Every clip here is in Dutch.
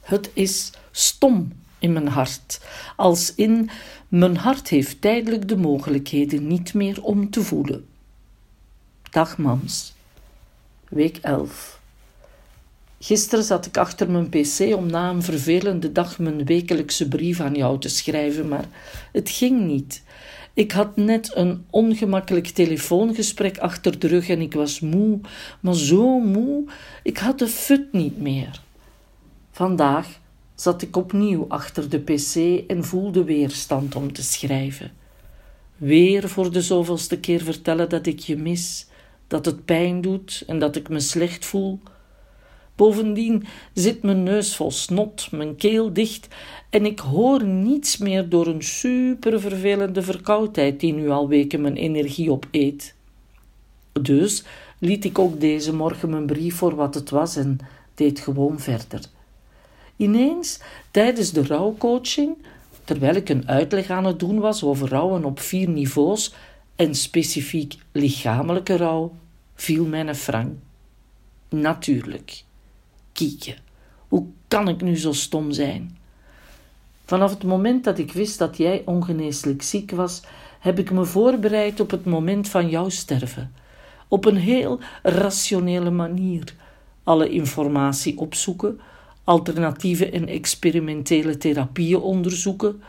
Het is stom in mijn hart, als in mijn hart heeft tijdelijk de mogelijkheden niet meer om te voelen. Dag mams. Week 11. Gisteren zat ik achter mijn pc om na een vervelende dag mijn wekelijkse brief aan jou te schrijven, maar het ging niet. Ik had net een ongemakkelijk telefoongesprek achter de rug en ik was moe, maar zo moe, ik had de fut niet meer. Vandaag zat ik opnieuw achter de pc en voelde weerstand om te schrijven. Weer voor de zoveelste keer vertellen dat ik je mis, dat het pijn doet en dat ik me slecht voel. Bovendien zit mijn neus vol snot, mijn keel dicht en ik hoor niets meer door een supervervelende verkoudheid die nu al weken mijn energie opeet. Dus liet ik ook deze morgen mijn brief voor wat het was en deed gewoon verder. Ineens, tijdens de rouwcoaching, terwijl ik een uitleg aan het doen was over rouwen op vier niveaus en specifiek lichamelijke rouw, viel mijn frank. Natuurlijk. Kieke, hoe kan ik nu zo stom zijn? Vanaf het moment dat ik wist dat jij ongeneeslijk ziek was, heb ik me voorbereid op het moment van jouw sterven. Op een heel rationele manier. Alle informatie opzoeken, alternatieve en experimentele therapieën onderzoeken,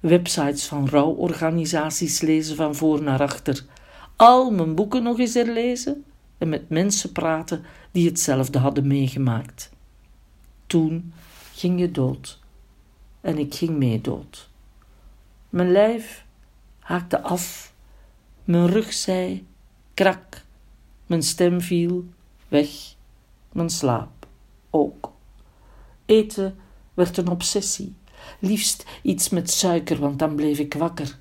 websites van rouworganisaties lezen van voor naar achter, al mijn boeken nog eens herlezen en met mensen praten die hetzelfde hadden meegemaakt. Toen ging je dood en ik ging mee dood. Mijn lijf haakte af, mijn rug zei krak, mijn stem viel weg, mijn slaap ook. Eten werd een obsessie. Liefst iets met suiker, want dan bleef ik wakker.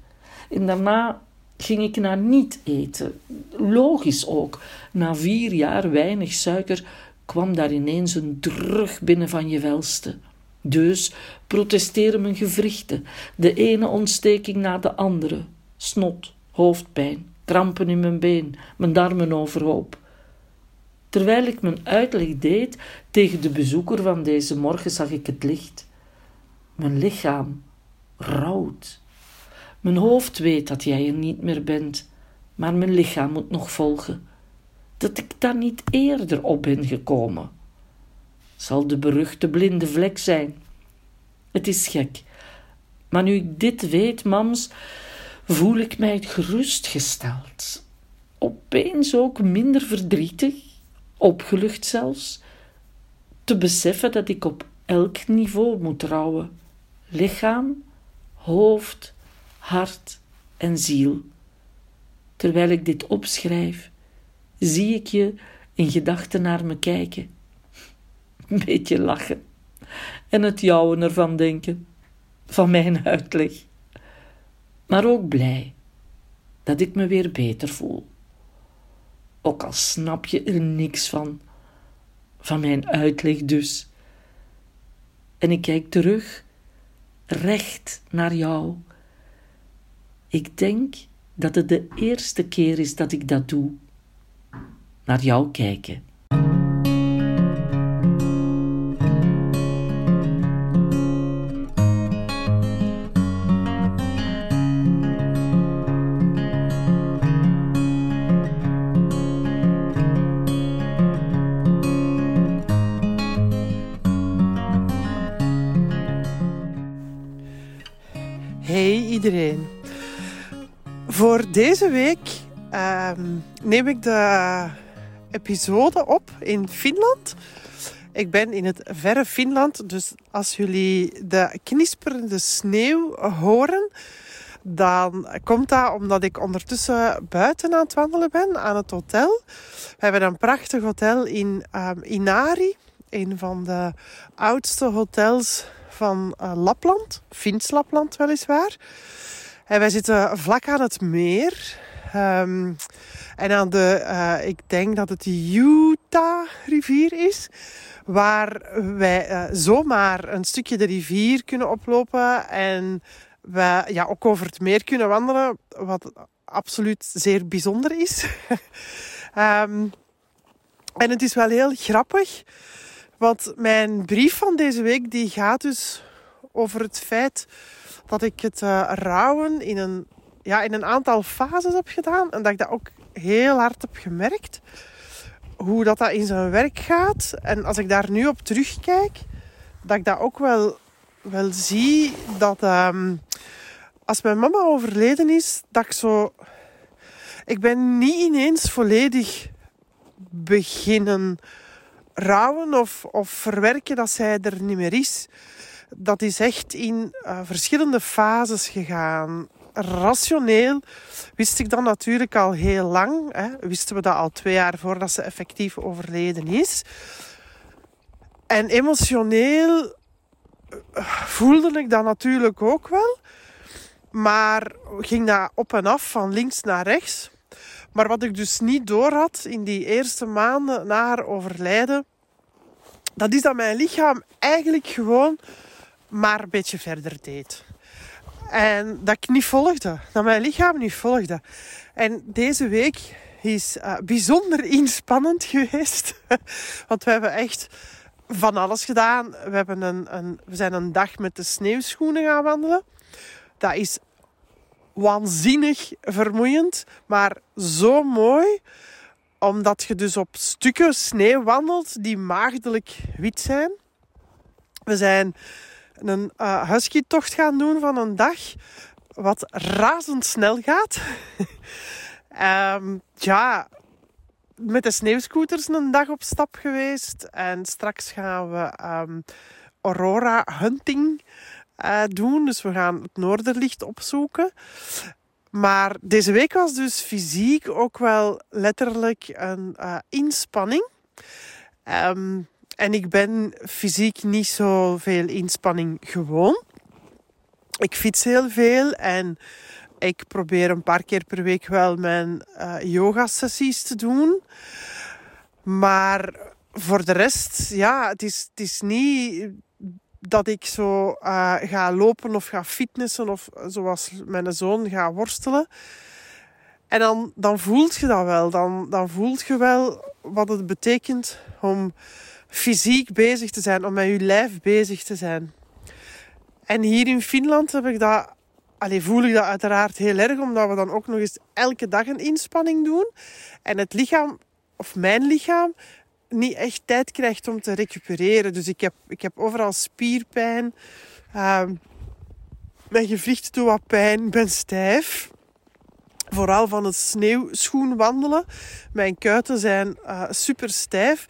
En daarna ging ik naar niet eten. Logisch ook. Na vier jaar weinig suiker kwam daar ineens een drug binnen van je welste. Dus protesteren mijn gewrichten, de ene ontsteking na de andere. Snot, hoofdpijn, krampen in mijn been, mijn darmen overhoop. Terwijl ik mijn uitleg deed tegen de bezoeker van deze morgen, zag ik het licht. Mijn lichaam rouwt. Mijn hoofd weet dat jij er niet meer bent, maar mijn lichaam moet nog volgen. Dat ik daar niet eerder op ben gekomen. Zal de beruchte blinde vlek zijn. Het is gek, maar nu ik dit weet, mams, voel ik mij gerustgesteld. Opeens ook minder verdrietig opgelucht zelfs, te beseffen dat ik op elk niveau moet rouwen: lichaam, hoofd, hart en ziel. Terwijl ik dit opschrijf, zie ik je in gedachten naar me kijken, een beetje lachen en het jouwe ervan denken, van mijn uitleg, maar ook blij dat ik me weer beter voel ook al snap je er niks van, van mijn uitleg dus. En ik kijk terug, recht naar jou. Ik denk dat het de eerste keer is dat ik dat doe. Naar jou kijken. Neem ik de episode op in Finland. Ik ben in het verre Finland, dus als jullie de knisperende sneeuw horen, dan komt dat omdat ik ondertussen buiten aan het wandelen ben aan het hotel. We hebben een prachtig hotel in um, Inari, een van de oudste hotels van uh, Lapland, Fins Lapland weliswaar. En wij zitten vlak aan het meer. Ehm, en aan de, uh, ik denk dat het de Utah-rivier is. Waar wij uh, zomaar een stukje de rivier kunnen oplopen. En we ja, ook over het meer kunnen wandelen. Wat absoluut zeer bijzonder is. um, en het is wel heel grappig. Want mijn brief van deze week die gaat dus over het feit dat ik het uh, rouwen in een, ja, in een aantal fases heb gedaan. En dat ik dat ook heel hard heb gemerkt. Hoe dat, dat in zijn werk gaat. En als ik daar nu op terugkijk, dat ik dat ook wel, wel zie dat um, als mijn mama overleden is, dat ik zo. Ik ben niet ineens volledig beginnen rouwen of, of verwerken dat zij er niet meer is. Dat is echt in uh, verschillende fases gegaan. Rationeel wist ik dat natuurlijk al heel lang. Hè. Wisten we dat al twee jaar voordat ze effectief overleden is. En emotioneel eh, voelde ik dat natuurlijk ook wel. Maar ging dat op en af, van links naar rechts. Maar wat ik dus niet door had in die eerste maanden na haar overlijden, dat is dat mijn lichaam eigenlijk gewoon maar een beetje verder deed. En dat ik niet volgde, dat mijn lichaam niet volgde. En deze week is uh, bijzonder inspannend geweest. Want we hebben echt van alles gedaan. We, hebben een, een, we zijn een dag met de sneeuwschoenen gaan wandelen. Dat is waanzinnig vermoeiend, maar zo mooi omdat je dus op stukken sneeuw wandelt die maagdelijk wit zijn. We zijn een uh, husky-tocht gaan doen van een dag, wat razendsnel gaat. um, ja, met de sneeuwscooters een dag op stap geweest. En straks gaan we um, Aurora Hunting uh, doen. Dus we gaan het Noorderlicht opzoeken. Maar deze week was dus fysiek ook wel letterlijk een uh, inspanning. Um, en ik ben fysiek niet zoveel inspanning gewoon. Ik fiets heel veel en ik probeer een paar keer per week wel mijn uh, yoga-sessies te doen. Maar voor de rest, ja, het is, het is niet dat ik zo uh, ga lopen of ga fitnessen of zoals mijn zoon ga worstelen. En dan, dan voelt je dat wel. Dan, dan voelt je wel wat het betekent om fysiek bezig te zijn, om met je lijf bezig te zijn. En hier in Finland heb ik dat, allez, voel ik dat uiteraard heel erg, omdat we dan ook nog eens elke dag een inspanning doen. En het lichaam, of mijn lichaam, niet echt tijd krijgt om te recupereren. Dus ik heb, ik heb overal spierpijn. Uh, mijn gewrichten doen wat pijn. Ben stijf. Vooral van het sneeuwschoen wandelen. Mijn kuiten zijn uh, super stijf.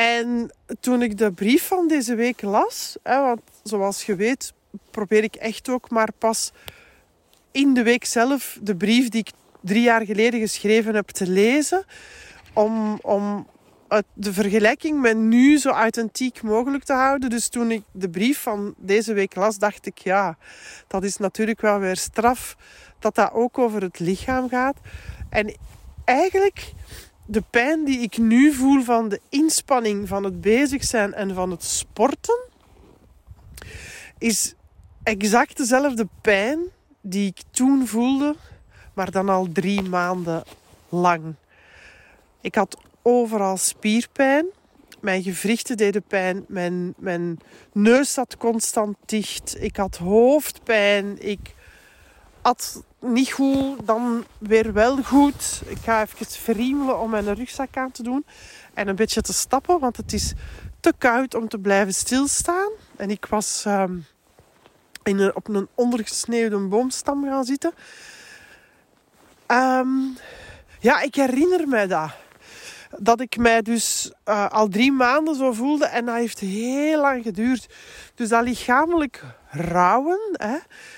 En toen ik de brief van deze week las, hè, want zoals je weet, probeer ik echt ook maar pas in de week zelf de brief die ik drie jaar geleden geschreven heb te lezen. Om, om de vergelijking met nu zo authentiek mogelijk te houden. Dus toen ik de brief van deze week las, dacht ik, ja, dat is natuurlijk wel weer straf dat dat ook over het lichaam gaat. En eigenlijk de pijn die ik nu voel van de inspanning van het bezig zijn en van het sporten, is exact dezelfde pijn die ik toen voelde, maar dan al drie maanden lang. Ik had overal spierpijn. Mijn gewrichten deden pijn. Mijn, mijn neus zat constant dicht. Ik had hoofdpijn. Ik had niet goed, dan weer wel goed. Ik ga even verriemelen om mijn rugzak aan te doen. En een beetje te stappen, want het is te koud om te blijven stilstaan. En ik was um, in op een ondergesneeuwde boomstam gaan zitten. Um, ja, ik herinner me dat dat ik mij dus uh, al drie maanden zo voelde. En dat heeft heel lang geduurd. Dus dat lichamelijk rouwen, hè,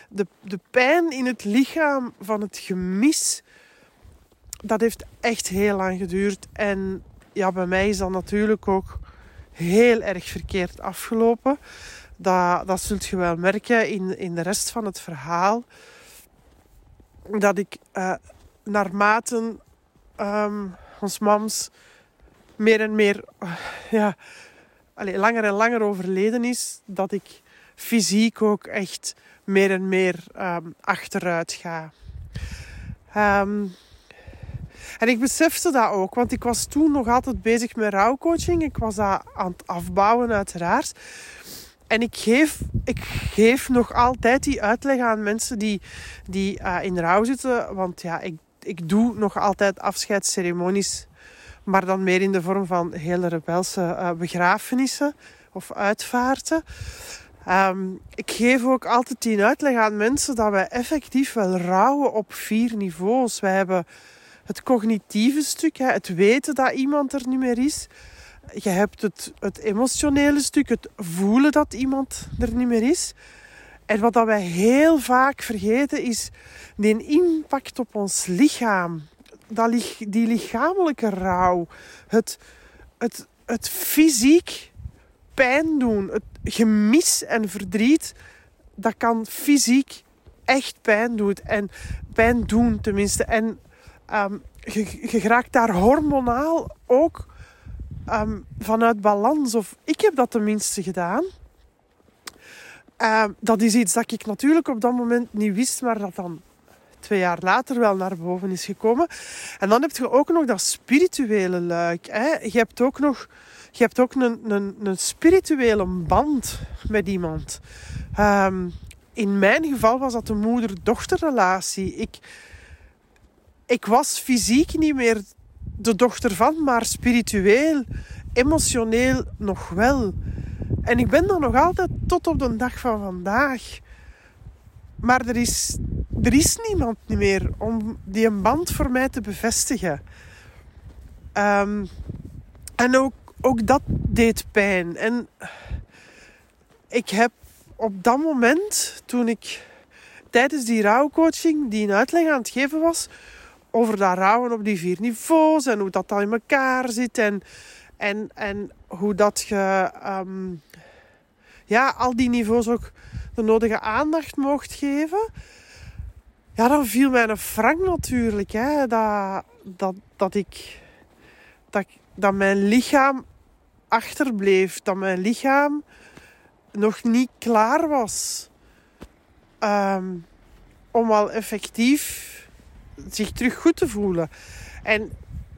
de, de pijn in het lichaam van het gemis, dat heeft echt heel lang geduurd. En ja, bij mij is dat natuurlijk ook heel erg verkeerd afgelopen. Dat, dat zult je wel merken in, in de rest van het verhaal. Dat ik uh, naarmate um, ons mams meer en meer, ja, allez, langer en langer overleden is, dat ik fysiek ook echt meer en meer um, achteruit ga. Um, En ik besefte dat ook, want ik was toen nog altijd bezig met rouwcoaching. Ik was dat aan het afbouwen, uiteraard. En ik geef, ik geef nog altijd die uitleg aan mensen die, die uh, in rouw zitten. Want ja, ik, ik doe nog altijd afscheidsceremonies. Maar dan meer in de vorm van hele rebelse uh, begrafenissen of uitvaarten. Um, ik geef ook altijd die uitleg aan mensen dat wij effectief wel rouwen op vier niveaus. Wij hebben het cognitieve stuk, het weten dat iemand er niet meer is. Je hebt het, het emotionele stuk, het voelen dat iemand er niet meer is. En wat dat wij heel vaak vergeten is die impact op ons lichaam. Dat, die lichamelijke rouw. Het, het, het fysiek pijn doen. Het gemis en verdriet, dat kan fysiek echt pijn doen. En pijn doen tenminste. En um, je, je raakt daar hormonaal ook um, vanuit balans. Of ik heb dat tenminste gedaan. Uh, dat is iets dat ik natuurlijk op dat moment niet wist, maar dat dan twee jaar later wel naar boven is gekomen. En dan heb je ook nog dat spirituele luik. Hè? Je hebt ook nog je hebt ook een, een, een spirituele band met iemand. Um, in mijn geval was dat een moeder-dochterrelatie. Ik, ik was fysiek niet meer de dochter van, maar spiritueel, emotioneel nog wel. En ik ben dat nog altijd tot op de dag van vandaag. Maar er is, er is niemand meer om die een band voor mij te bevestigen. Um, en ook, ook dat deed pijn. En ik heb op dat moment, toen ik tijdens die rouwcoaching die een uitleg aan het geven was over dat rouwen op die vier niveaus en hoe dat dan in elkaar zit en, en, en hoe dat je um, ja, al die niveaus ook de nodige aandacht mocht geven. Ja, dan viel mij een frank natuurlijk. Hè, dat, dat, dat, ik, dat, dat mijn lichaam achterbleef. Dat mijn lichaam nog niet klaar was. Um, om al effectief zich terug goed te voelen. En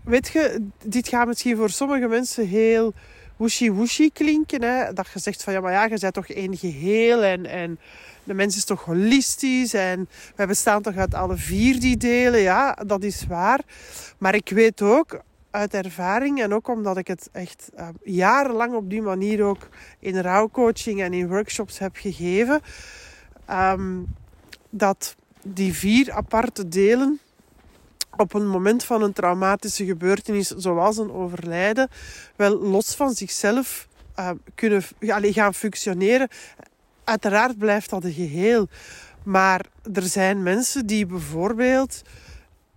weet je, dit gaat misschien voor sommige mensen heel woeshi-woeshi klinken. Hè? Dat je zegt van ja, maar ja, je bent toch één geheel en, en de mens is toch holistisch en wij bestaan toch uit alle vier die delen. Ja, dat is waar. Maar ik weet ook uit ervaring en ook omdat ik het echt uh, jarenlang op die manier ook in rouwcoaching en in workshops heb gegeven, um, dat die vier aparte delen op een moment van een traumatische gebeurtenis, zoals een overlijden, wel los van zichzelf uh, kunnen gaan functioneren. Uiteraard blijft dat een geheel. Maar er zijn mensen die bijvoorbeeld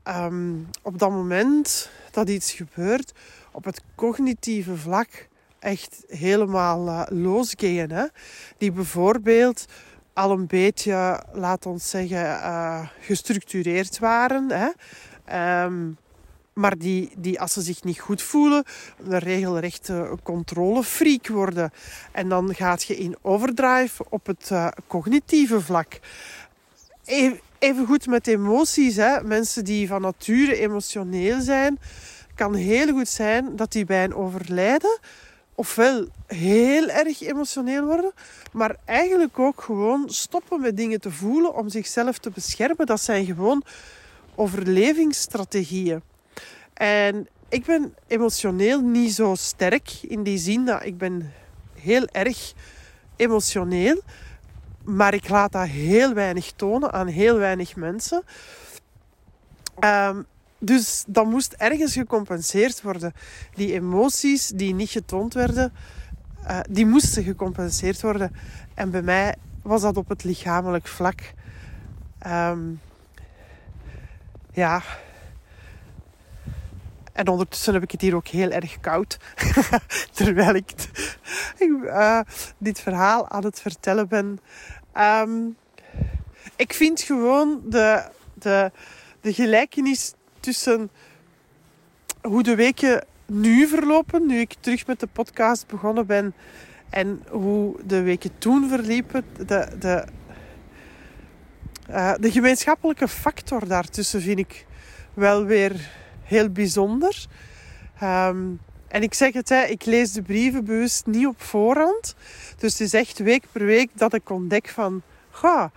um, op dat moment dat iets gebeurt, op het cognitieve vlak echt helemaal uh? Die bijvoorbeeld al een beetje, laat ons zeggen, uh, gestructureerd waren. Hè? Um, maar die, die, als ze zich niet goed voelen, een regelrechte controlefreak worden. En dan gaat je in overdrive op het uh, cognitieve vlak. Even, even goed met emoties. Hè. Mensen die van nature emotioneel zijn, kan heel goed zijn dat die bij een overlijden ofwel heel erg emotioneel worden, maar eigenlijk ook gewoon stoppen met dingen te voelen om zichzelf te beschermen. Dat zijn gewoon overlevingsstrategieën. En ik ben emotioneel niet zo sterk in die zin dat ik ben heel erg emotioneel, maar ik laat dat heel weinig tonen aan heel weinig mensen. Um, dus dat moest ergens gecompenseerd worden. Die emoties die niet getoond werden, uh, die moesten gecompenseerd worden. En bij mij was dat op het lichamelijk vlak. Um, ja. En ondertussen heb ik het hier ook heel erg koud. Terwijl ik, uh, dit verhaal aan het vertellen ben. Um, ik vind gewoon de, de, de gelijkenis tussen hoe de weken nu verlopen, nu ik terug met de podcast begonnen ben, en hoe de weken toen verliepen, de, de, uh, de gemeenschappelijke factor daartussen vind ik wel weer heel bijzonder. Ehm, en ik zeg het, hè, ik lees de brieven bewust niet op voorhand. Dus het is echt week per week dat ik ontdek van... Ga,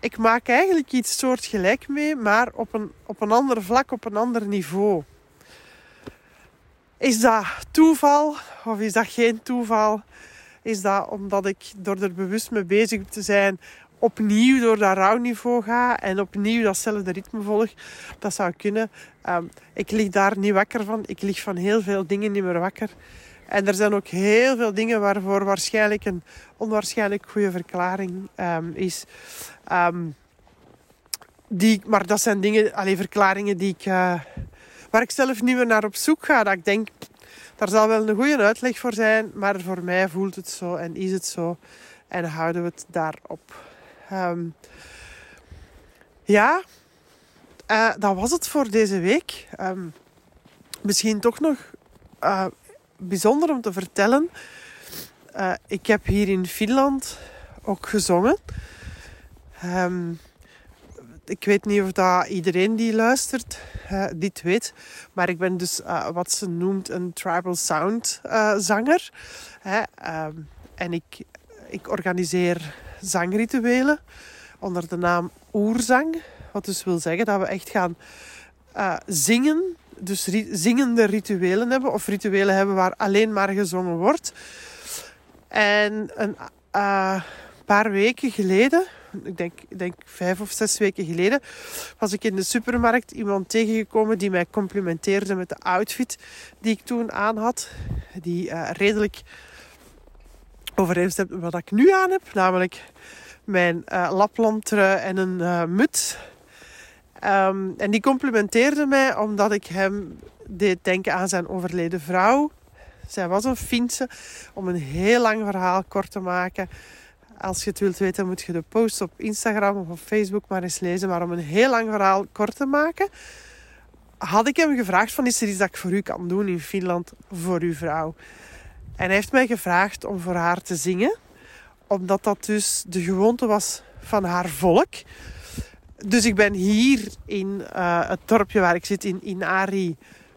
ik maak eigenlijk iets soortgelijk mee, maar op een, op een ander vlak, op een ander niveau. Is dat toeval of is dat geen toeval? Is dat omdat ik door er bewust mee bezig te zijn opnieuw door dat rouwniveau ga en opnieuw datzelfde ritme volg? Dat zou kunnen. Ehm, ik lig daar niet wakker van. Ik lig van heel veel dingen niet meer wakker. En er zijn ook heel veel dingen waarvoor waarschijnlijk een onwaarschijnlijk goede verklaring um, is. Um, die, maar dat zijn dingen, alleen verklaringen die ik, uh, waar ik zelf niet meer naar op zoek ga. Dat ik denk, daar zal wel een goede uitleg voor zijn, maar voor mij voelt het zo en is het zo. En houden we het daarop. Um, ja, uh, dat was het voor deze week. Um, misschien toch nog uh, bijzonder om te vertellen. Uh, ik heb hier in Finland ook gezongen. Um, ik weet niet of dat iedereen die luistert dit weet. Maar ik ben dus wat ze noemt een tribal sound zanger. Um, en ik, ik organiseer zangrituelen onder de naam Oerzang. Wat dus wil zeggen dat we echt gaan zingen. Dus zingende rituelen hebben. Of rituelen hebben waar alleen maar gezongen wordt. En een paar weken geleden ik denk, denk vijf of zes weken geleden, was ik in de supermarkt iemand tegengekomen die mij complimenteerde met de outfit die ik toen aan had. Die uh, redelijk overeenstemt met wat ik nu aan heb, namelijk mijn uh, laplandtrui en een uh, muts. Um, en die complimenteerde mij omdat ik hem deed denken aan zijn overleden vrouw. Zij was een Finse, om een heel lang verhaal kort te maken. Als je het wilt weten, moet je de post op Instagram of op Facebook maar eens lezen. Maar om een heel lang verhaal kort te maken, had ik hem gevraagd van is er iets dat ik voor u kan doen in Finland voor uw vrouw. En hij heeft mij gevraagd om voor haar te zingen. Omdat dat dus de gewoonte was van haar volk. Dus ik ben hier in uh, het dorpje waar ik zit, in, in Ari,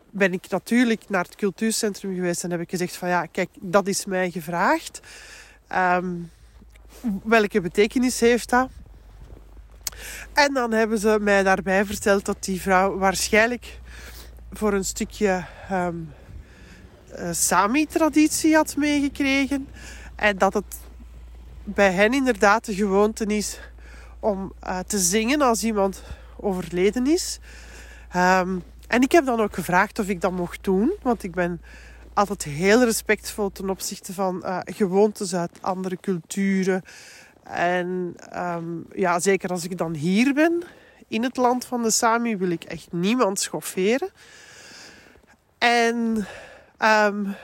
ben ik natuurlijk naar het cultuurcentrum geweest en heb ik gezegd van ja, kijk, dat is mij gevraagd. Um, welke betekenis heeft dat? En dan hebben ze mij daarbij verteld dat die vrouw waarschijnlijk voor een stukje um, Sami-traditie had meegekregen. En dat het bij hen inderdaad de gewoonte is om uh, te zingen als iemand overleden is. Um, en ik heb dan ook gevraagd of ik dat mocht doen, want ik ben altijd heel respectvol ten opzichte van uh, gewoontes uit andere culturen. En um, ja, zeker als ik dan hier ben, in het land van de Sami, wil ik echt niemand schofferen. En um,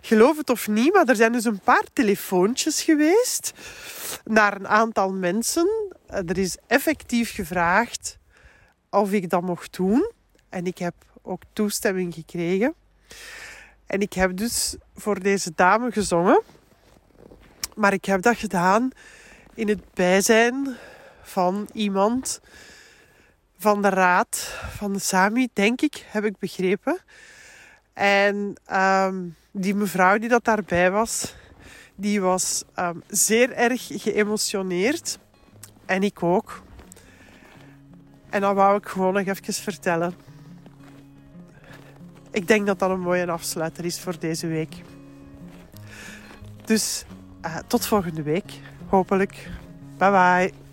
geloof het of niet, maar er zijn dus een paar telefoontjes geweest naar een aantal mensen. Er is effectief gevraagd of ik dat mocht doen. En ik heb ook toestemming gekregen. En ik heb dus voor deze dame gezongen. Maar ik heb dat gedaan in het bijzijn van iemand van de raad van de Sami, denk ik, heb ik begrepen. En um, die mevrouw die dat daarbij was, die was um, zeer erg geëmotioneerd. En ik ook. En dat wou ik gewoon nog even vertellen ik denk dat dat een mooie afsluiter is voor deze week. Dus uh, tot volgende week, hopelijk. Bye bye.